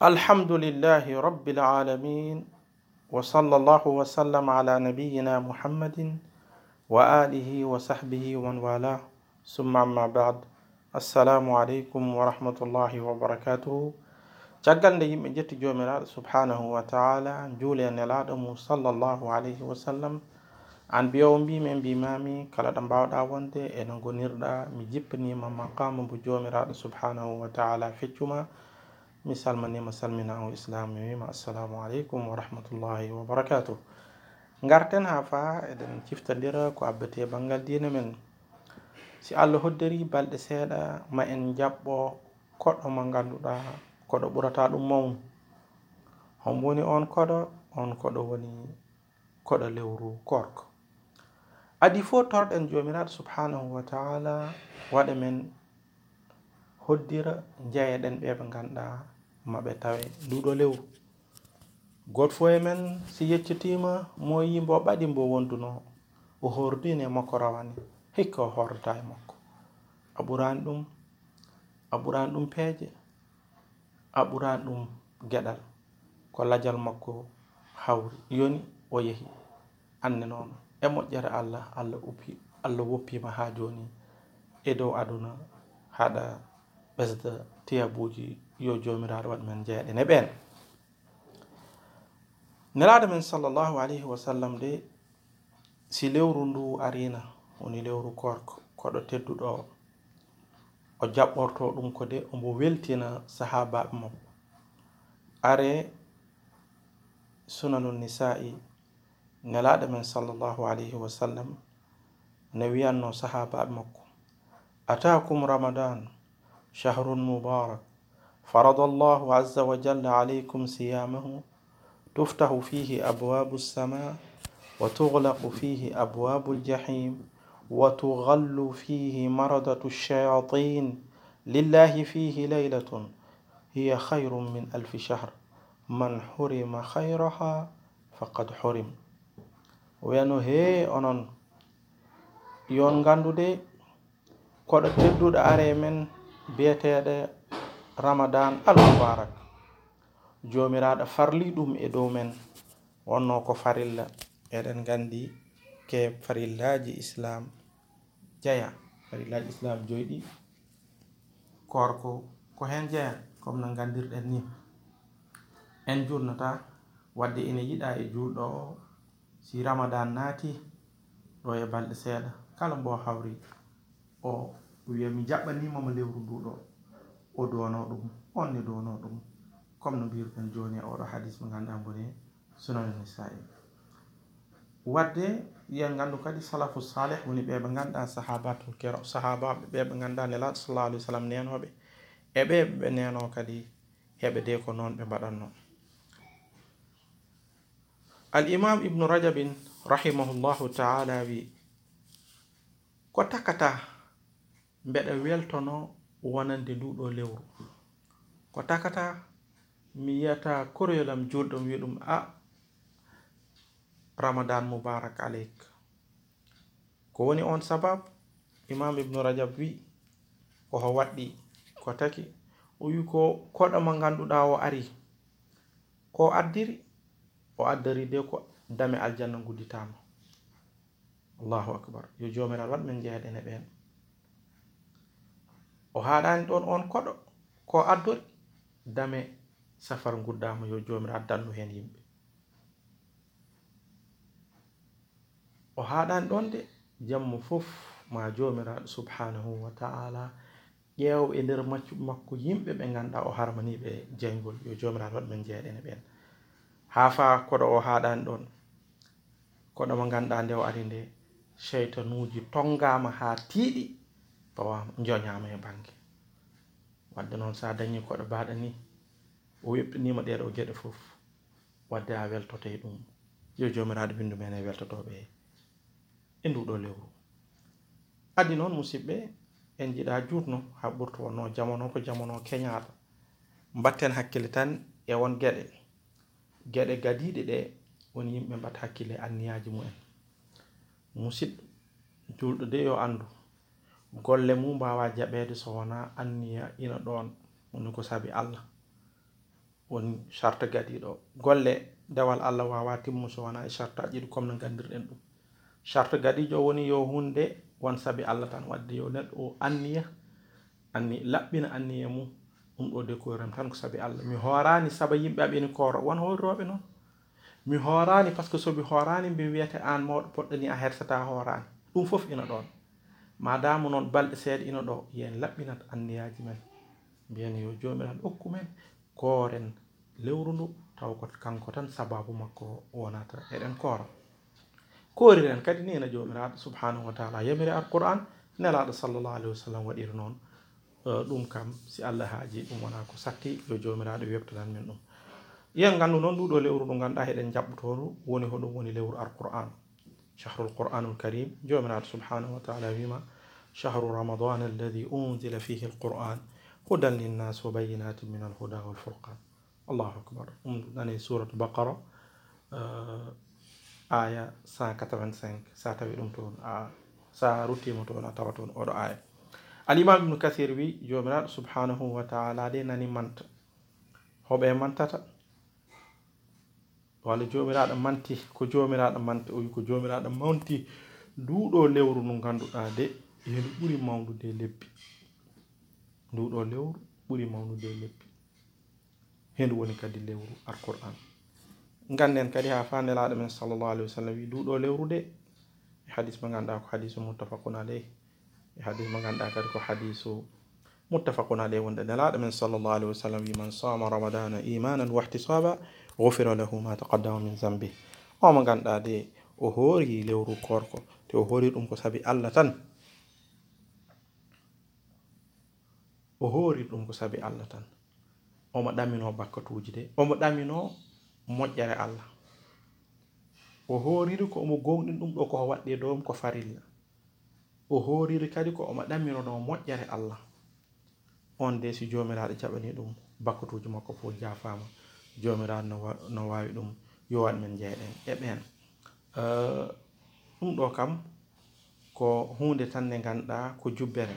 الحمد لله رب العالمين وصلى الله وسلم على نبينا محمد وآله وصحبه ومن والاه. ثم أما بعد السلام عليكم ورحمة الله وبركاته. جعلنا يوم جت سبحانه وتعالى جولي نلادم صلى الله عليه وسلم. عن بيوم بي من بيمامي كلا دم بعد أوندي إن غنير دا مجيبني مقام بجوم سبحانه وتعالى فيتما mi salmanima salminago islam mi wima assalamu aleykum wa rahmatullahi wa barakatuh garten ha fa eɗen ciftadira ko abbete banggal dina men. Si allah hoddiri balɗe seeɗa ma en jaɓɓo koɗɗo mo ganduɗa koɗo ɓurata ɗum mawnu woni on koɗo on koɗo woni koɗo lewru korko adi fo torɗen jomiraɗo subhanahu wa taala waɗa men hoddira jeeyaɗen ɓe ɓe ganduɗa maɓe tawe nduɗo lewru goto fo e men si yeccitima mo yimbo ɓaɗi mbo wonduno o hordini e makko rawani hikka o hordata e makko. A ɓurani ɗum a ɓurani ɗum peeje a ɓurani ɗum geɗal. Ko lajal makko hawri yoni o yeehi anne noon e moƴƴere allah allah uppi allah woppima ha joni e dow aduna haɗa ɓesda tiyabuji yo jomiraɗo waɗ men jeeɗe ne ɓen nelaɗo men sallllahu alayhi wa sallam de si lewru ndu arina woni lewru korko koɗo tedduɗo o jaɓɓorto ɗum ko de omo weltina sahabaɓe makko are sunanu nisa'i nelaɗo men sallllahu alayhi wa sallam ne wiyanno sahabaɓe makko. Atakum ramadan شهر مبارك. فرض الله عز وجل عليكم صيامه. تفتح فيه أبواب السماء وتغلق فيه أبواب الجحيم وتغل فيه مرضة الشياطين. لله فيه ليلة هي خير من ألف شهر. من حرم خيرها فقد حرم. wiyano he يون غاندو دي. koɗo tedduɗo اري من biyeteɗe ramadan al mubarak jomiraɗo farli ɗum e dow men. Wonno ko farilla. Eɗen gandi ke farillaji islam jeeya farillaji islam joyɗi korko ko hen jeeya comme no gandirɗen ni en jurnata wadde ene yiɗa e julɗo si ramadan naati ɗo e balɗe seeɗa. Kala mbo hawri o wiya mi jaɓɓanimamo lewru nduɗo o dono ɗum on ne dono ɗum. Comme no mbirɗen joni e oɗo hadis mo ganduɗa mboni sunanu nisa'i wadde yen gandu kadi salafu salih woni ɓe ɓe ganduɗa sahabatu kero sahabaɓe ɓe ɓe ganduɗa nelaɗo sallah alih w sallam nenoɓe e ɓe ɓe neno kadi heɓe de ko noon ɓe mbaɗanno. Al imam ibnu rajabin rahimahullahu taala wi ko takata mbeɗa weltono wonande nduɗo lewru. Ko takata mi yiyata koroyolam julɗum wi ɗum a ramadan mubarak aleyk ko woni on sabab imam ibnu rajab wi koko waɗɗi ko taki o wi ko koɗo mo ganduɗa o ari ko addiri o addari de ko dame aljanna gudditama allahu akbar. Yo jomiral waɗ men jeeɗene ɓen o haɗani ɗon on koɗo ko addori? Dame safar gurdama yo jomira addanmo hen yimɓe. O haɗani ɗon de jammo fof ma jomiraɗo subhanahu wa ta'ala ƴeew e nder maccuɓe makko yimɓe ɓe ganduɗa o harmaniɓe jeygol yo jomiraɗo waɗ men jeeɗene ɓen. Ha fa koɗo o haɗani ɗon koɗo mo ganduɗa nde o ari nde cheytanuji tongama ha tiiɗi. Bawama joñama e banggue wadde noon sa dañi koɗo baɗa ni. O weɓɓinima ɗeɗo gueɗe foof wadde a weltoto e ɗum yo jomiraɗo windu men e weltotoɓe e nduɗo lewru addi noon musidɓe en jiiɗa jutno ha ɓurto wonno jamono ko jamono keñaɗo mbatten hakkille tan e won gueɗe gueɗe gadiɗe ɗe woni yimɓe mbat hakkille anniyaji mumen musidɗo julɗo de yo andu golle mum mbawa jaɓede so wona anniya ina ɗon woni ko saabi allah. Woni charte gaɗiɗo golle dewal allah wawa timmu so wona e charte aji ɗi comme no gandirɗen ɗum. Charte gaɗijo woni yo hunde won saabi allah tan wadde yo neɗɗo o anniya anni laɓɓina anniya mum ɗum ɗo de koyrem tan ko saabi allah. Mi horani saba yimɓe aɓeni kooro. Won horroɓe noon? Mi horani par ce que somi horani mbi wiyete an mawɗo poɗɗani a hersata horani ɗum foof ina ɗon madama noon balɗe seeɗa ina ɗo yen laɓɓinat anniyaji men. Mbiyen yo joomiraaɗo okku men kooren lewru ndu taw ko kanko tan sababu makko wonata eɗen koora. Kooriren kadi ni ene joomiraaɗo subhanahu wa taala. Yamiri alquran nelaɗo sallllahu alahi wa sallam waɗiri noon. Ɗum kam si allah haaji ɗum wona ko satti yo jomiraɗo webtanan min ɗum. Yen nganndu noon nduɗo lewru ndu ngannduɗaa heɗen jaɓɓotoru woni hoɗum woni lewru alquran shahrul qur'anul karim jomiraɗo subhanahu wa taala wima shahru ramadan alladi unzila fihi alquran hudan linnas wa bayinatin min alhuda walfurqan allahu akbar ɗum nani suratu baqara aya 185 sa tawi ɗum toon a sa ruttima toon a tawa toon oɗo aya alimam ibnu kathir wi jomiraɗo subhanahu wa taala de nani manta hoɓe mantata walla jomiraɗo manti ko jomiraɗo manti o wi ko jomiraɗo manti nduɗo lewru ndu ganduɗa de hendu ɓuuri mawnude lebbi. Nduɗo lewru ɓuri mawnude leppi hendu woni kadi lewru alquran. Ganden kadi ha fandelaɗo men sallllahu alih wa sallam wi nduɗo lewru de. E hadis mo ganduɗa ko hadisu muttafaqun aleyh e hadis mo ganduɗa kadi ko hadisu muttafaqun aleyh wonde nelaɗo men sallllahu alih wa sallam wi man sama ramadana imanan wahtisaba gufira lahu ma taqaddama min zambi omo ganduɗa de o hoori lewru korko. Te o ɗum ko saabi allah tan o hoori ɗum ko sabi allah tan omo ɗamino bakkatuji de omo ɗamino moƴƴere allah o hooriri ko omo gonɗin ɗum ɗo koko waɗɗi dowm ko farilla. O hooriri kadi ko omo ɗaminono moƴƴere allah on de si jomiraɗo jaɓani ɗum bakkatuji makko fof jafama jomiraɗo no wawi ɗum yowaɗ men jeeɗen e ɓen ɗum ɗo kam ko hunde tan nde ganduɗa ko jubbere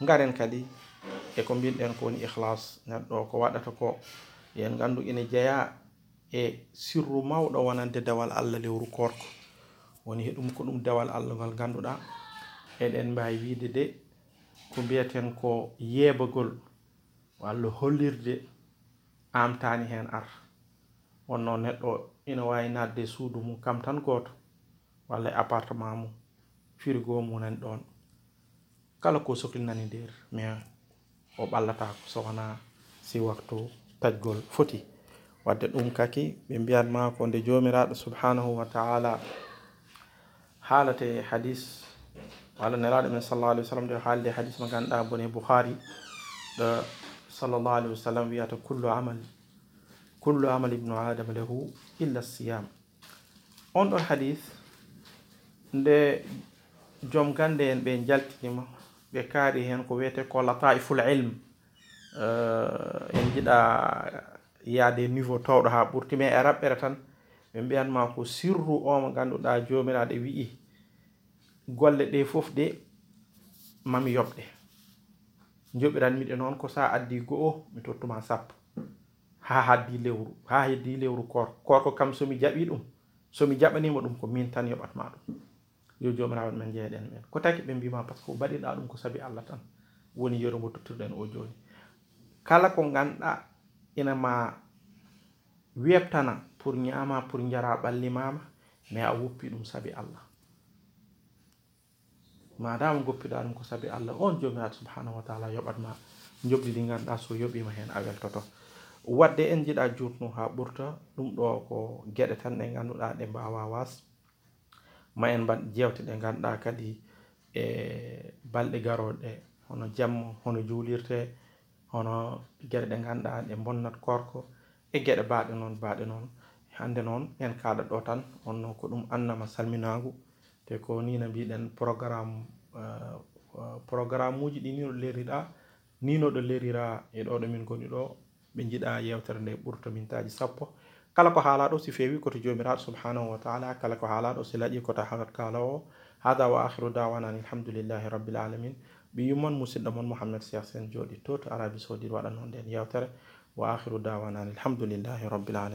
garen kadi e ko mbinɗen ko woni ihlas neɗɗo ko waɗata ko yen gandu ina jeeya e sirru mawɗo wonande dewal allah lewru korko woni heɗum ko ɗum dewal allah ngal ganduɗa eɗen mbawi wiide de ko mbiyeten ko yeebagol walla hollirde amtani hen ar. Wonno neɗɗo ina wawi nadde suudu mum kam tan goto walla e appartement mum frigo mum nani ɗon. Kala ko sohlinani nder mais o ɓallatako so wona si waktu tajgol foti. Wadde ɗum kaki ɓe mbiyatma ko nde jomiraɗo subhanahu wa taala haalate hadis walla nelaɗo men sallallah alih wa sallam nde hadis mo ganduɗa bone bouhari ɗo صلى الله عليه وسلم يأتى كل عمل كل عمل ابن آدم له إلا الصيام. عند الحديث ده جم كان بين جلتي ما بكاري هن كويته كل طائف العلم ااا إن جدا يا ده نيفو تور ها بورتي من عرب إرتن من بيان ما هو سر أم كان ده جو من ده بيه قال ده فوف ده مامي يبدي joɓiranmiɗe noon ko sa addi go'o mi tottuma sappo ha haddi lewru ha heddi lewru korko korko kam somi jaɓi ɗum somi jaɓanima ɗum ko min tan yoɓatma ɗum. Yo jomirawo men jeeɗen men. Ko taki ɓe mbima par ce que baɗiɗa ɗum ko saabi allah tan woni yeru ngo tottirɗen o joni kala ko ganduɗa ina ma webtana pour ñama pour jara ɓallimama mais a woppi ɗum saabi allah madama goppiɗa ɗum ko saabi allah. On jomiraɗo subhanahu wa taala yoɓatma jobɗi ɗi ganduɗa so yoɓima hen a weltoto wadde en jiiɗa jutnu ha ɓurta ɗum ɗo ko gueɗe tan ɗe ganduɗa ɗe mbawa was ma en mbaɗ jewte ɗe ganduɗa kadi e balɗe garoɗe hono jamma hono juulirte hono gueɗe ɗe ganduɗa ɗe bonnat korko e gueɗe baɗe noon baɗe noon hande noon en kaɗa ɗo tan onno ko ɗum annama salminagu te ko nino mbiɗen programme programme uji ɗi nino leriɗa nino ɗo lerira e ɗo ɗo min goni ɗo ɓe jiiɗa yewtere nde ɓurta mintaji sappo kala ko haalaɗo si fewi koto jomiraɗo subhanahu wa taala kala ko haalaɗo si laaƴi koto kala o hada wa akhiru dawana an alhamdulillahi rabbil alamin ɓe yummon musidɗo moon mouhammad cheikh sen jooɗi to to arabi saudit waɗanno nden yewtere Wa akhiru da'wana alhamdulillahi rabbil alamin.